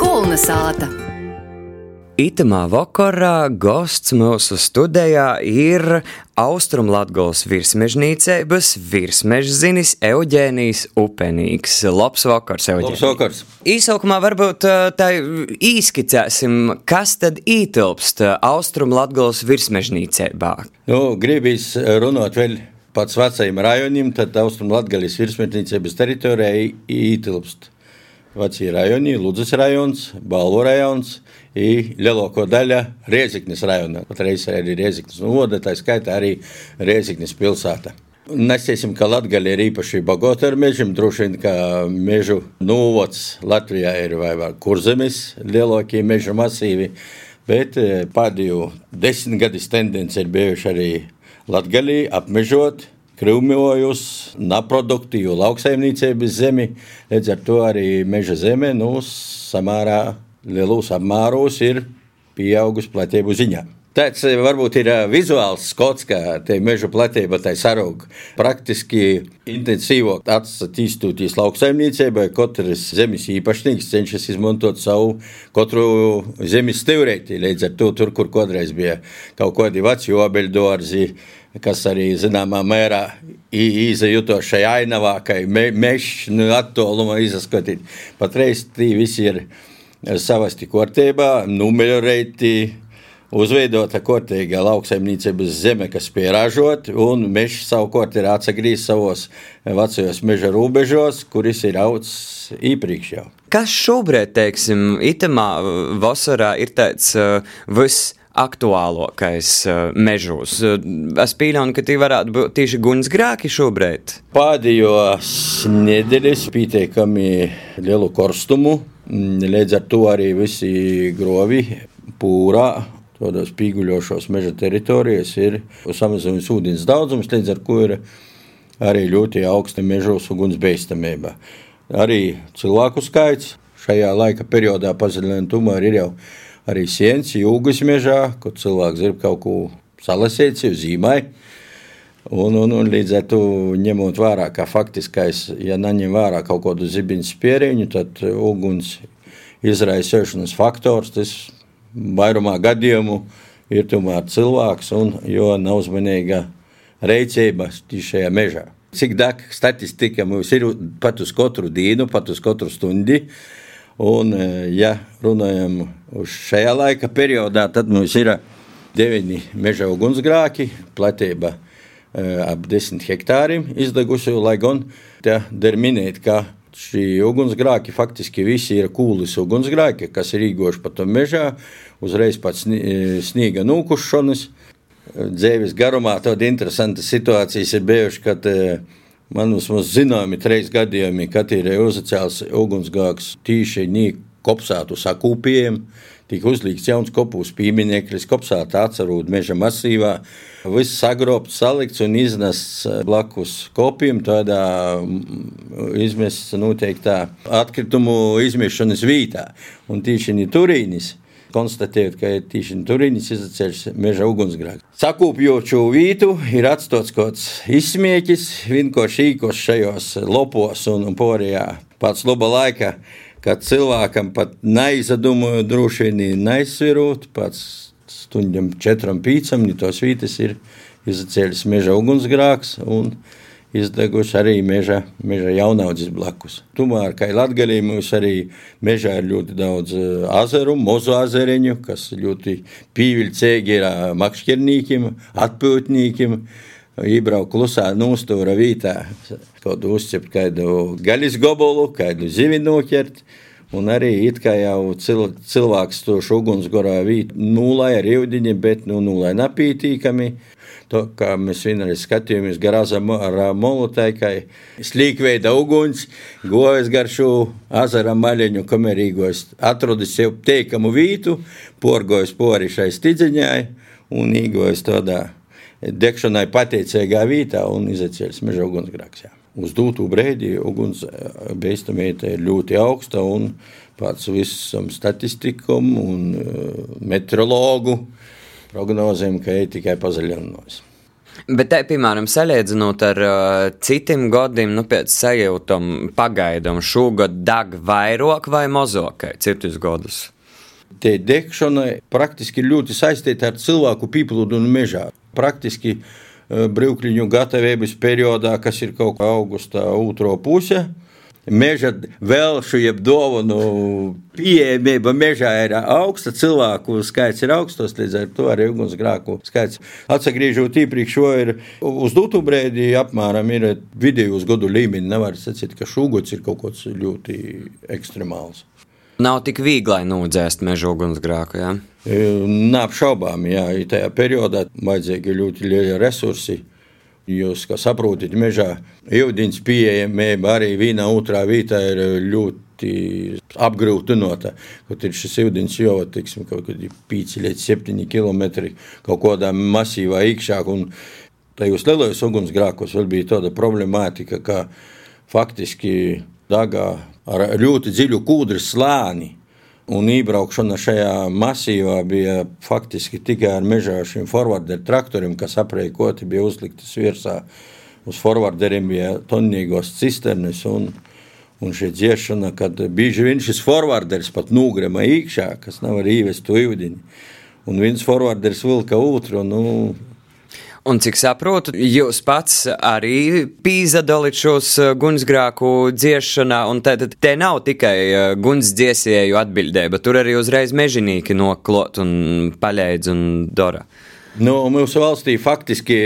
Kulna sāta. Itamā vakarā gosts mūsu studijā ir Austrumlatgols virsmežnīcības virsmežzinis Euģēnijs Upenīgs. Labs vakars, Euģēnijs. Labs vakars. Īsaukumā varbūt uh, tā īskicēsim, kas tad ietilpst Austrumlatgols virsmežnīcībā. Nu, gribīs runāt vēl pats vecajiem rajoniem, tad Austrumlatgalis virsmežnīcības teritorijai ietilpst. Vecie rajoni, Ludzas rajons, Balvo rajons, ir lielāko daļa Rieziknis rajonā. Patreiz arī Rieziknis noda, tā skaitā arī Rieziknis pilsēta. Nesiesim, ka Latvija ir īpaši bagāta ar mežiem. Droši vien, ka mežu novots Latvijā ir vai, vai kurzemes lielākie meža masīvi, bet pēdējo desmit gadus tendence ir bijuši arī Latvijā apmežot krūmojus, naproduktīvu lauksaimniecības zemi. Līdz ar to arī meža zeme nu, samērā lielos apmēros ir pieaugusi platību ziņā. Tāds varbūt ir vizuāls skots, ka te meža platība tai sarūk. Praktiski intensīvāk attīstoties lauksaimniecībai, katrs zemes īpašnieks cenšas izmantot savu katru zemes stivrēti. Līdz ar to tur, kur kādreiz bija kaut kādi veci obeļdorzi, kas arī zināmā mērā izjūto šajā ainavā, ka me, mežs nu, attālumā izskatīt. Patreiz tie visi ir savasti kārtībā, numeļorēti, uzveidota kārtīga lauksaimniecības zeme, kas pieražot, un mežs savukārt ir atsagrījis savos vecajos meža robežos, kuris ir augs iepriekš jau. Kas šobrīd, teiksim, itamā vasarā ir tāds uh, viss aktuālākais uh, mežos. Es pieļauju, ka tie varētu būt tieši gunsgrēki šobrīd. Pēdējos nedēļas pietiekami lielu korstumu, līdz ar to arī visi grovi pūrā. Tādos pīguļošos meža teritorijās ir samazināts ūdens daudzums, līdz ar to ir arī ļoti augsta mežos ugunsbeidzamība. Arī cilvēku skaits šajā laika periodā padziļinājumu tomēr ir jau arī sienas, jūgas mežā, kur cilvēks grib kaut ko salasīt, jau zīmē. Un, un, un līdz ar to ņemot vērā, ka faktiskais, ja neņem vērā kaut kādu zibiņu spieriņu, tad uguns izraisīšanas faktors, tas vairumā gadījumu ir tomēr cilvēks, un jo nav uzmanīga reicība šajā mežā. Cik daka statistika mums ir pat uz katru dienu, pat uz katru stundu. Un, ja runājam uz šajā laika periodā, tad mums ir deviņi meža ugunsgrāki, platība ap desmit hektāriem izdegusi, lai gan te der minēt, ka šī ugunsgrāki faktiski visi ir kūlis ugunsgrāki, kas ir īgoši pa to mežā, uzreiz pēc sniega nūkušanas. Dzēvis garumā tāda interesanta situācijas ir bijuši, kad man vismaz zināmi trīs gadījumi, kad ir uzcēls ugunsgrāks tīši nīk kopsātu sakūpiem, tika uzlikts jauns kopūs piemineklis, kopsāta atcerūt meža masīvā, viss sagrobts, salikts un iznests blakus kopiem tādā izmests noteiktā atkritumu izmešanas vītā. Un tīši Turīnis konstatējot, ka tieši Turīnis izceļas meža ugunsgrēks. Sakūpjošu vītu ir atstāts kaut kāds izsmiekis, vienkārši īkos šajos lopos un porijā pats laba laika kad cilvēkam pat neizdomāju, droši vien neizsverot, pats stundam, četram pīcam, tos vītas ir izcēlis meža ugunsgrāks un izdeguši arī meža, meža jaunaudzes blakus. Tomēr, kā Latgalī, mums arī mežā ir ļoti daudz azaru, mozu azariņu, kas ļoti pīviļcīgi ir makšķernīkiem, atpūtnīkiem, iebraukt klusā nūstūra vītā, kādu uzķept kādu gaļas gobolu, kādu zivi noķert. Un arī it kā jau cil, cilvēks to ugunsgorā vīt nulai ar ūdeņi, bet nu nulai napītīkami. To, kā mēs vienreiz skatījāmies garāzā ar molotai, kā slīkveida uguns, gojas gar šo azara maļiņu, kamerīgos atrodis sev teikamu vītu, porgojas pori šai stidziņai un īgojas tādā degšanai pateicīgā vietā un izceļas meža ugunsgrēks. Uz dūtu brīdi ugunsbeidzamība ir ļoti augsta un pats visam statistikam un meteorologu prognozēm, ka ir tikai pazaļinājumus. Bet, te, piemēram, salīdzinot ar uh, citiem gadiem, nu, pēc sajūtam, pagaidām, šogad deg vairāk vai mazāk, citus gadus. Tie degšana praktiski ļoti saistīta ar cilvēku pieplūdumu mežā. Praktiski uh, brīvkliņu gatavības periodā, kas ir kaut kā augusta otro puse, meža vēlšu, jeb dāvanu pieejamība mežā ir augsta, cilvēku skaits ir augstos, līdz ar to arī ugunsgrēku skaits. Atsagriežot iepriekš, šo ir uz dūtu brēdi apmēram ir vidējos gadu līmeni. Nevar sacīt, ka šūgots ir kaut kas ļoti ekstremāls. Nav tik viegli nodzēst meža ugunsgrēku. Ja? Neapšaubām, jā, tajā periodā vajadzīgi ļoti lieli resursi. Jūs saprotat, mežā ūdens pieejamība arī vienā otrā vietā ir ļoti apgrūtinota. Kaut ir šis ūdens jau tiksim, kaut kādi 5 līdz 7 km kaut kādā masīvā iekšā. Tajos lielajos ugunsgrēkos vēl bija tāda problemātika, ka faktiski dagā ar ļoti dziļu kūdras slāni Un iebraukšana šajā masīvā bija faktiski tikai ar mežā šiem forwarderu traktoriem, kas aprēķoti bija uzliktas virsā. Uz forwarderiem bija tonnīgos cisternes un, un šī dziešana, kad bieži vien šis forwarders pat nūgrema iekšā, kas nevar īvest to ūdeni. Un viens forwarders vilka otru, nu, Un cik saprotu, jūs pats arī pīzadalīt šos uh, gunsgrāku dziešanā, un tad te nav tikai uh, gunsdziesēju atbildība, tur arī uzreiz mežinīki noklot un paļēdz un dara. Nu, mūsu valstī faktiski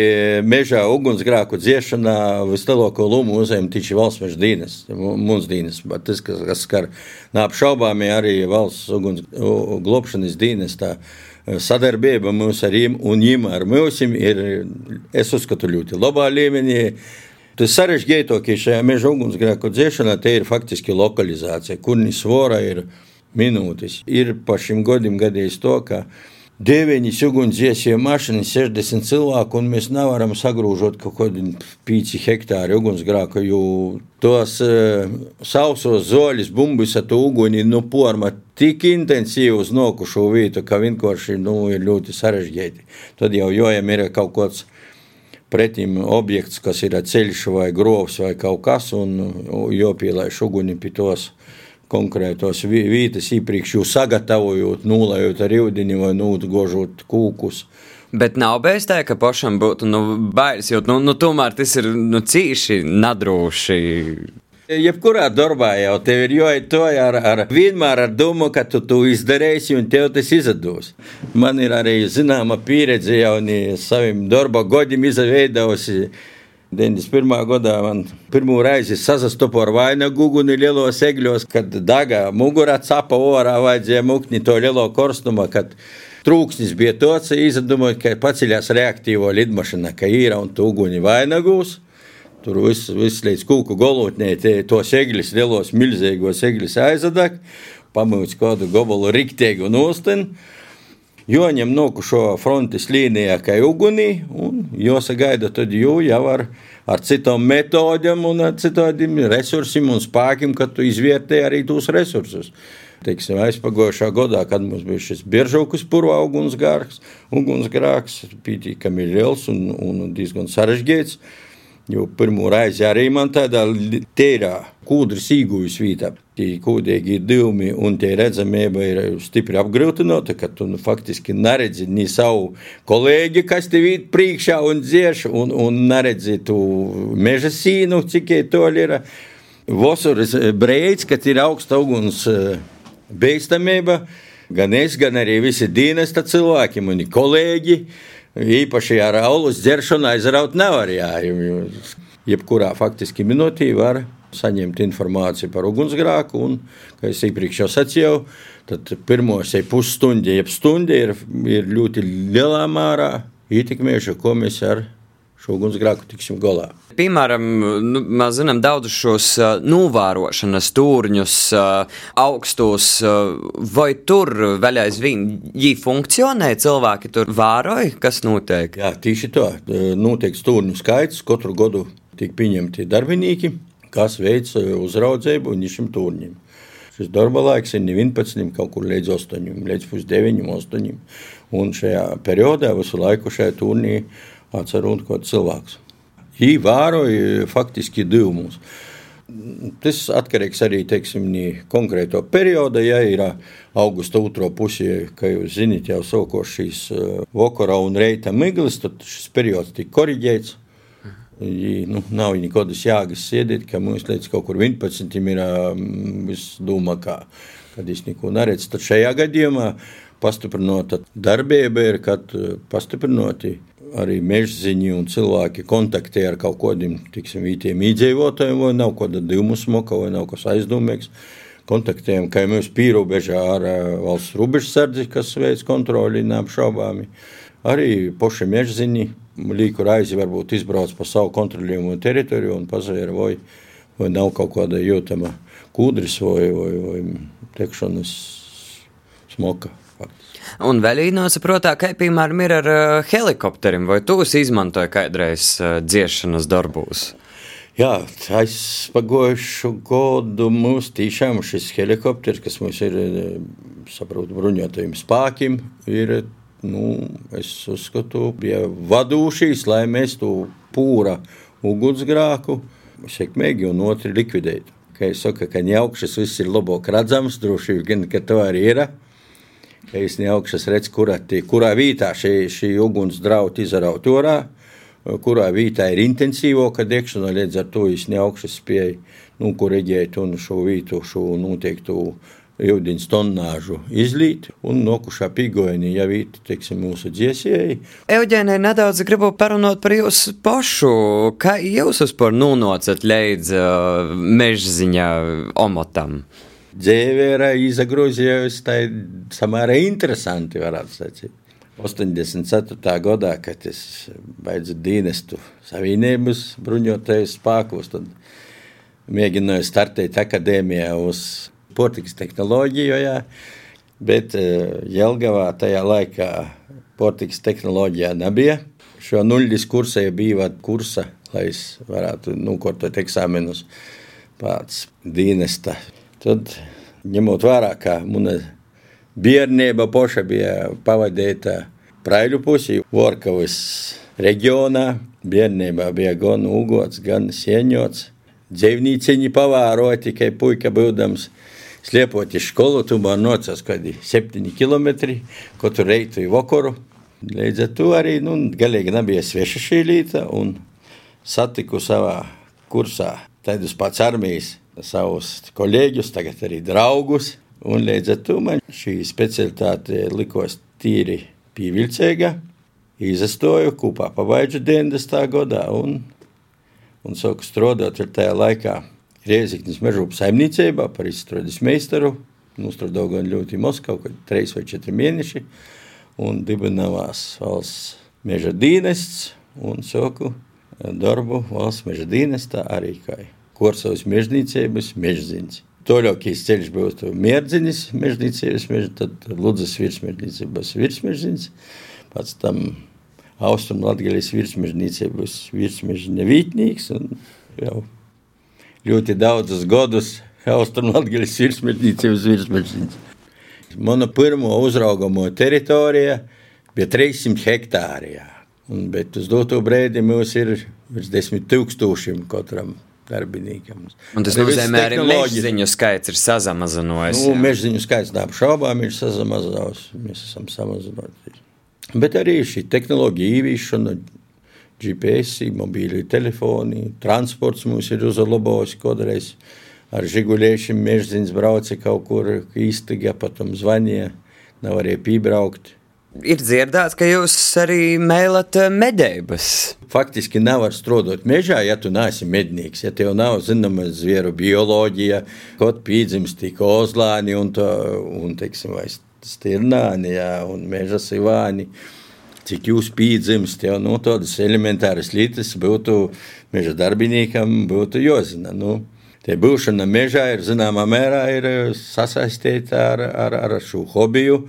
mežā ugunsgrēku dziešanā vislielāko lomu uzņem tieši valsts meža dienas, mums dienas, bet tas, kas, kas skar neapšaubāmi arī valsts uguns globšanas dienas. Tā, sadarbība mums ar viņiem un viņiem ar mums ir, es uzskatu, ļoti labā līmenī. Tas sarežģītākais šajā meža ugunsgrēku dzēšanā ir faktiski lokalizācija, kur svora ir minūtes. Ir pa šim gadam gadījis to, ka deviņas ugunsdzēsēju mašīnas, 60 cilvēku, un mēs nevaram sagrūžot kaut kādu 5 hektāru ugunsgrēku, jo tos uh, sausos zoļus, bumbas ar to uguni nu, porma tik intensīvi uz nokušo vietu, ka vienkārši nu, ir ļoti sarežģīti. Tad jau jojam ir kaut kāds pretim objekts, kas ir ceļš vai grovs vai kaut kas, un jopielaiž uguni pie tos konkrētos vietas iepriekš jau sagatavojot, nulējot ar ūdeni vai nūtgožot kūkus. Bet nav bijis tā, ka pašam būtu nu, bailes, jo nu, nu, tomēr tas ir nu, cīši nadrūši. Jebkurā darbā jau tev ir jāiet to ar, ar vienmēr ar domu, ka tu to izdarīsi un tev tas izdodas. Man ir arī zināma pieredze jau saviem darba godiem izveidojusi 91. gadā man pirmo reizi sasastopu ar vainagu uguni lielos egļos, kad daga mugurā capa orā vajadzēja mukni to lielo korstumu, kad trūksnis bija tāds, izdomāju, ka paceļās reaktīvo lidmašana, ka ir un tu uguni vainagūs. Tur viss vis līdz kūku golotnē, tos egļus, lielos milzīgos egļus aizadak, pamūts kādu gobalu riktēgu nostenu joņem nokušo frontes līnijā, kā ugunī, un jāsagaida tad jū jau ar, ar citām metodēm un ar citādiem resursiem un spēkiem, kad tu izvērtē arī tos resursus. Teiksim, aizpagojušā gadā, kad mums bija šis biržaukas purvā ugunsgrāks, ugunsgrāks, pītīkami liels un, un diezgan sarežģīts. Jo pirmo reizi arī man tādā tīrā kūdras īgujas vietā. Tie kūdīgi divumi un tie redzamība ir stipri apgrūtināta, ka tu nu, faktiski neredzi ni savu kolēģi, kas tev ir priekšā un dzieš, un, un neredzi tu meža sīnu, cik to ir. Vasaras brīdis, kad ir augsta uguns eh, bīstamība, gan es, gan arī visi dienesta cilvēki, mani kolēģi īpaši ar alus dzeršanu aizraut nevar. Jā, jebkurā faktiski minūtī var saņemt informāciju par ugunsgrēku. Un, kā jau iepriekš jau sacīju, tad pirmos pusstundu, jeb stundu ir, ir ļoti lielā mērā ietekmējuši, ko mēs ar šo ugunsgrēku tiksim galā. Piemēram, nu, mēs zinām daudzus šos uh, novērošanas turņus, uh, augstos, uh, vai tur vēl aizvien viņi funkcionē, cilvēki tur vēroja, kas notiek? Jā, tieši tā. Notiek stūrņu skaits, katru gadu tiek pieņemti darbinīki, kas veic uzraudzību un šim turņiem. Šis darba laiks ir 11, kaut kur līdz 8, līdz 9, 8. Un šajā periodā visu laiku šajā turnī atcer un kaut cilvēks. Viņi vēroja faktiski divumus. Tas atkarīgs arī teiksim, konkrēto perioda. Ja ir augusta otro pusi, kā jūs zināt, jau sākos šīs vakara un reita miglas, tad šis periods tika korģēts. I, nu, nav nekādas jēgas sēdēt, ka mums līdz kaut kur 11. ir viss doma, kā, kad es neko neredzu. Tad šajā gadījumā pastiprināta darbība ir, kad pastiprināti arī mežziņi un cilvēki kontaktē ar kaut kādiem vītiem iedzīvotājiem, vai nav kāda divu smoka, vai nav kas aizdomīgs. Kontaktējam, kā mēs pīrobežā ar valsts robežsardzi, kas veids kontroli neapšaubāmi. Arī poši mežziņi, līku raizi varbūt izbrauc pa savu kontrolējumu teritoriju un pazēra, vai, vai nav kaut kāda jūtama kūdris vai, vai, vai tekšanas smoka. Un vēl īņosaprotā, kā piemēram ir ar uh, helikopteriem, vai tos izmantoja kādreiz uh, dziešanas darbos? Jā, es pagājušu gadu mums tiešām šis helikopters, kas mums ir, saprotu, bruņotajiem spēkiem, ir, nu, es uzskatu, bija vadūšīs, lai mēs to pūra ugunsgrāku sekmīgi un otri likvidētu. Kā es saku, ka ņaukšas viss ir labāk redzams, droši vien, ka to arī ir ka es ne augšas redzu, kurā, kurā vietā šī, šī uguns drauti izraut orā, kurā vietā ir intensīvāka degšana, līdz ar to es ne augšas spēju, nu, kur reģēt un šo vietu, šo noteiktu ūdens tonnāžu izlīt, un nokušā pīgoņa jau ir mūsu dziesēji. Euģēnai nedaudz gribu parunāt par jūsu pašu. Kā jūs vispār nonācat līdz uh, mežziņā omotam? Dzīve ir izagrozījusi tā samērā interesanti, varētu sacīt. 84. gadā, kad es beidzu dienestu savienības bruņotais spēkos, tad mēģināju startēt akadēmijā uz portikas tehnoloģiju, jā, bet Jelgavā tajā laikā portikas tehnoloģijā nebija. Šo nuļģis kursā bija kursa, lai es varētu nokārtot eksāmenus pēc dienesta Tad, ņemot vērā, ka mana bērnība poša bija pavadīta Praiļu pusī, Vorkavas reģionā, bērnībā bija gan ugots, gan sieņots. Dzīvnīciņi pavāroja tikai puika būdams. Sliepot iz skolu, tu man nocās kādi septiņi kilometri, katru reitu i vakaru. Līdz ar to arī, nu, galīgi nebija sveša šī līta, un satiku savā kursā tādus pats armijas savus kolēģus, tagad arī draugus. Un līdz ar to man šī specialitāte likās tīri pievilcīga. Izastoju kopā pavaidžu 90. gadā un, un sāku strādāt ar tajā laikā Rieziknis mežūpas saimniecībā par izstrādes meistaru. Nostrādāju gan ļoti Moskavā, kad trīs vai četri mēneši, un dibinājās valsts meža dienests un sāku darbu valsts meža dienestā arī kā Korsavas mežnīcības mežziņas. Toļākais ceļš būtu mērdziņas mežnīcības meža, tad Ludzas virsmežnīcības virsmežziņas, pēc tam Austrum Latgaļas virsmežnīcības virsmežņa vītnīgs un jau ļoti daudzus gadus Austrum Latgaļas virsmežnīcības virsmežziņas. Mana pirmo uzraugamo teritorija bija 300 hektāri, jā. Un, bet uz doto brīdi mums ir virs 10 tūkstošiem katram darbiniekam. Un tas nozīmē, ka arī mežziņu skaits ir samazinājies. Nu, mežziņu skaits neapšaubām ir samazinājies. Mēs esam samazinājušies. Bet arī šī tehnoloģija īvīšana, GPS, mobīļi telefoni, transports mums ir uzlabojis kādreiz. Ar žiguļiešiem mežziņas brauca kaut kur īstīgi, patam zvanīja, nav arī piebraukt ir dzirdēts, ka jūs arī mēlat eh, medības. Faktiski nevar strādāt mežā, ja tu neesi mednieks. Ja tev nav zināma zvieru bioloģija, kaut pīdzims tik ozlāni un, to, un teiksim, stirnāni, jā, un meža sivāni. Cik jūs pīdzims, tev nu, tādas elementāras lietas būtu meža darbiniekam būtu jāzina. Nu, Tie būšana mežā ir zināmā mērā ir sasaistīta ar, ar, ar šo hobiju,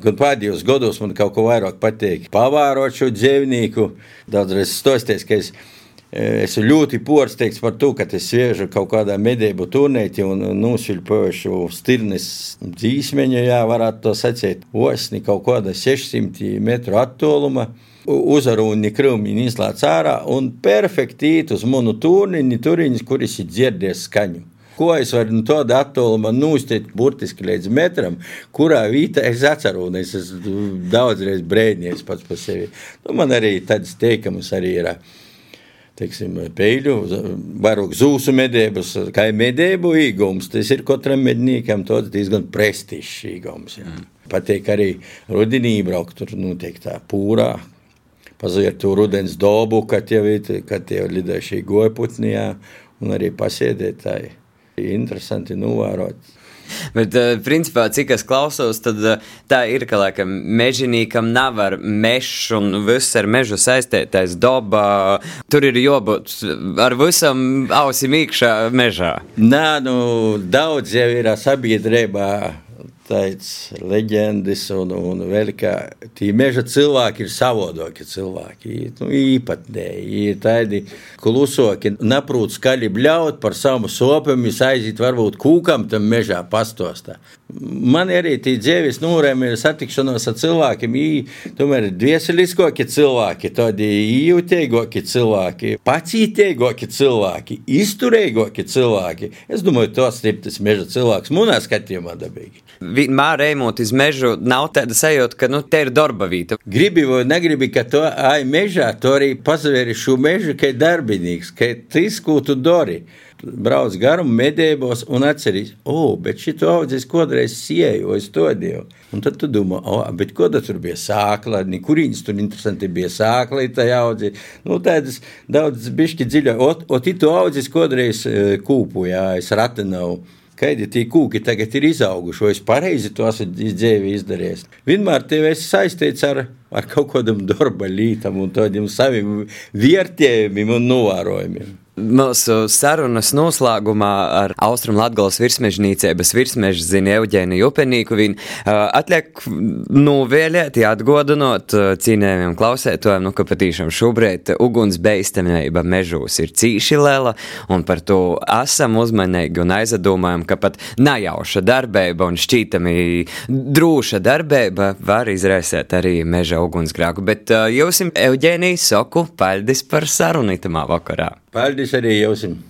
Gan pēdējos gados man kaut ko vairāk patīk. Pavārot šo dzīvnieku, daudzreiz stosties, ka es e, esmu ļoti porsteigts par to, ka es sviežu kaut kādā medību turnītī un nošķirpošu stirnes dzīsmeņu, jā, varētu to sacīt, osni kaut kāda 600 metru attāluma. Uzarūni krūmiņi izlāc ārā un perfektīt uz manu tūriņu, turiņus, kuris ir dzirdies skaņu. Ko es varu no tāda attāluma nūstīt burtiski līdz metram, kurā vietā es atceros. Es esmu daudzreiz brēņies pats par sevi. Nu, man arī tāds teikums arī ir teiksim, peļu, vairāk zūsu medības, kā ir medību īgums. Tas ir katram medniekam diezgan prestižs īgums. Jā. Mm. Patīk arī rudenī braukt tur noteiktā pūrā. Paziet to rudens dobu, kad jau kad jau lidoja šī gojputnijā un arī pasēdēt tā. Interesanti novērot. Bet, uh, principā, cik es klausos, tad uh, tā ir, ka laikam, mežģīnīkam nav ar mežu un viss ar mežu saistītais daba. Tur ir jābūt ar visam ausim iekšā mežā. Nē, nu, daudz jau ir sabiedrībā tāds leģendas, un, un vēl kā tie meža cilvēki ir savādākie cilvēki. Nu, īpatnēji, ir tādi klusoki, neprot skaļi bļaut par savu sopam, es aiziet varbūt kūkam tam mežā pastostā. Man arī tie dzīves nūrēm ir satikšanos ar cilvēkiem, ī, tomēr dvieseliskoki cilvēki, tādi jūtīgoki cilvēki, pacītīgoki cilvēki, izturīgoki cilvēki. Es domāju, tos ir tas meža cilvēks, manā skatījumā dabīgi vienmēr ejot uz mežu, nav tāda sajūta, ka nu, te ir darba vieta. Gribi vai negribi, ka to ai mežā, to arī pazvēri šo mežu, ka ir darbinīgs, ka ir tas, ko tu dari. Brauc garumu medībos un atceries, o, oh, bet šito audzes kodreiz sieju, es to devu. Un tad tu domā, o, oh, bet ko tur bija sākla, kurīņas tur interesanti bija sākla, tā audzē. Nu, tādas daudz bišķi dziļāk, o, o, tu audzes kodreiz e, kūpu, jā, es ratināju kādi tie kūki tagad ir izauguši, vai es pareizi to esmu dzīvi izdarījis. Vienmēr tev esi saistīts ar, ar kaut kādam darba lītam un tādiem saviem vērtējumiem un novērojumiem. Mūsu sarunas noslēgumā ar Austrum Latgales virsmežnīcības virsmežu zini Euģēnu Jupenīku viņu uh, atliek nuvēlēt, atgodinot uh, cīnējumiem klausētojiem, nu, ka patīšām šobrīd uguns beistamība mežūs ir cīši lela, un par to esam uzmanīgi un aizdomājam, ka pat najauša darbība un šķītami drūša darbība var izraisēt arī meža ugunsgrāku. Bet uh, jūs, Euģēnija, saku, paldies par sarunu itamā vakarā. Paldies arī jums!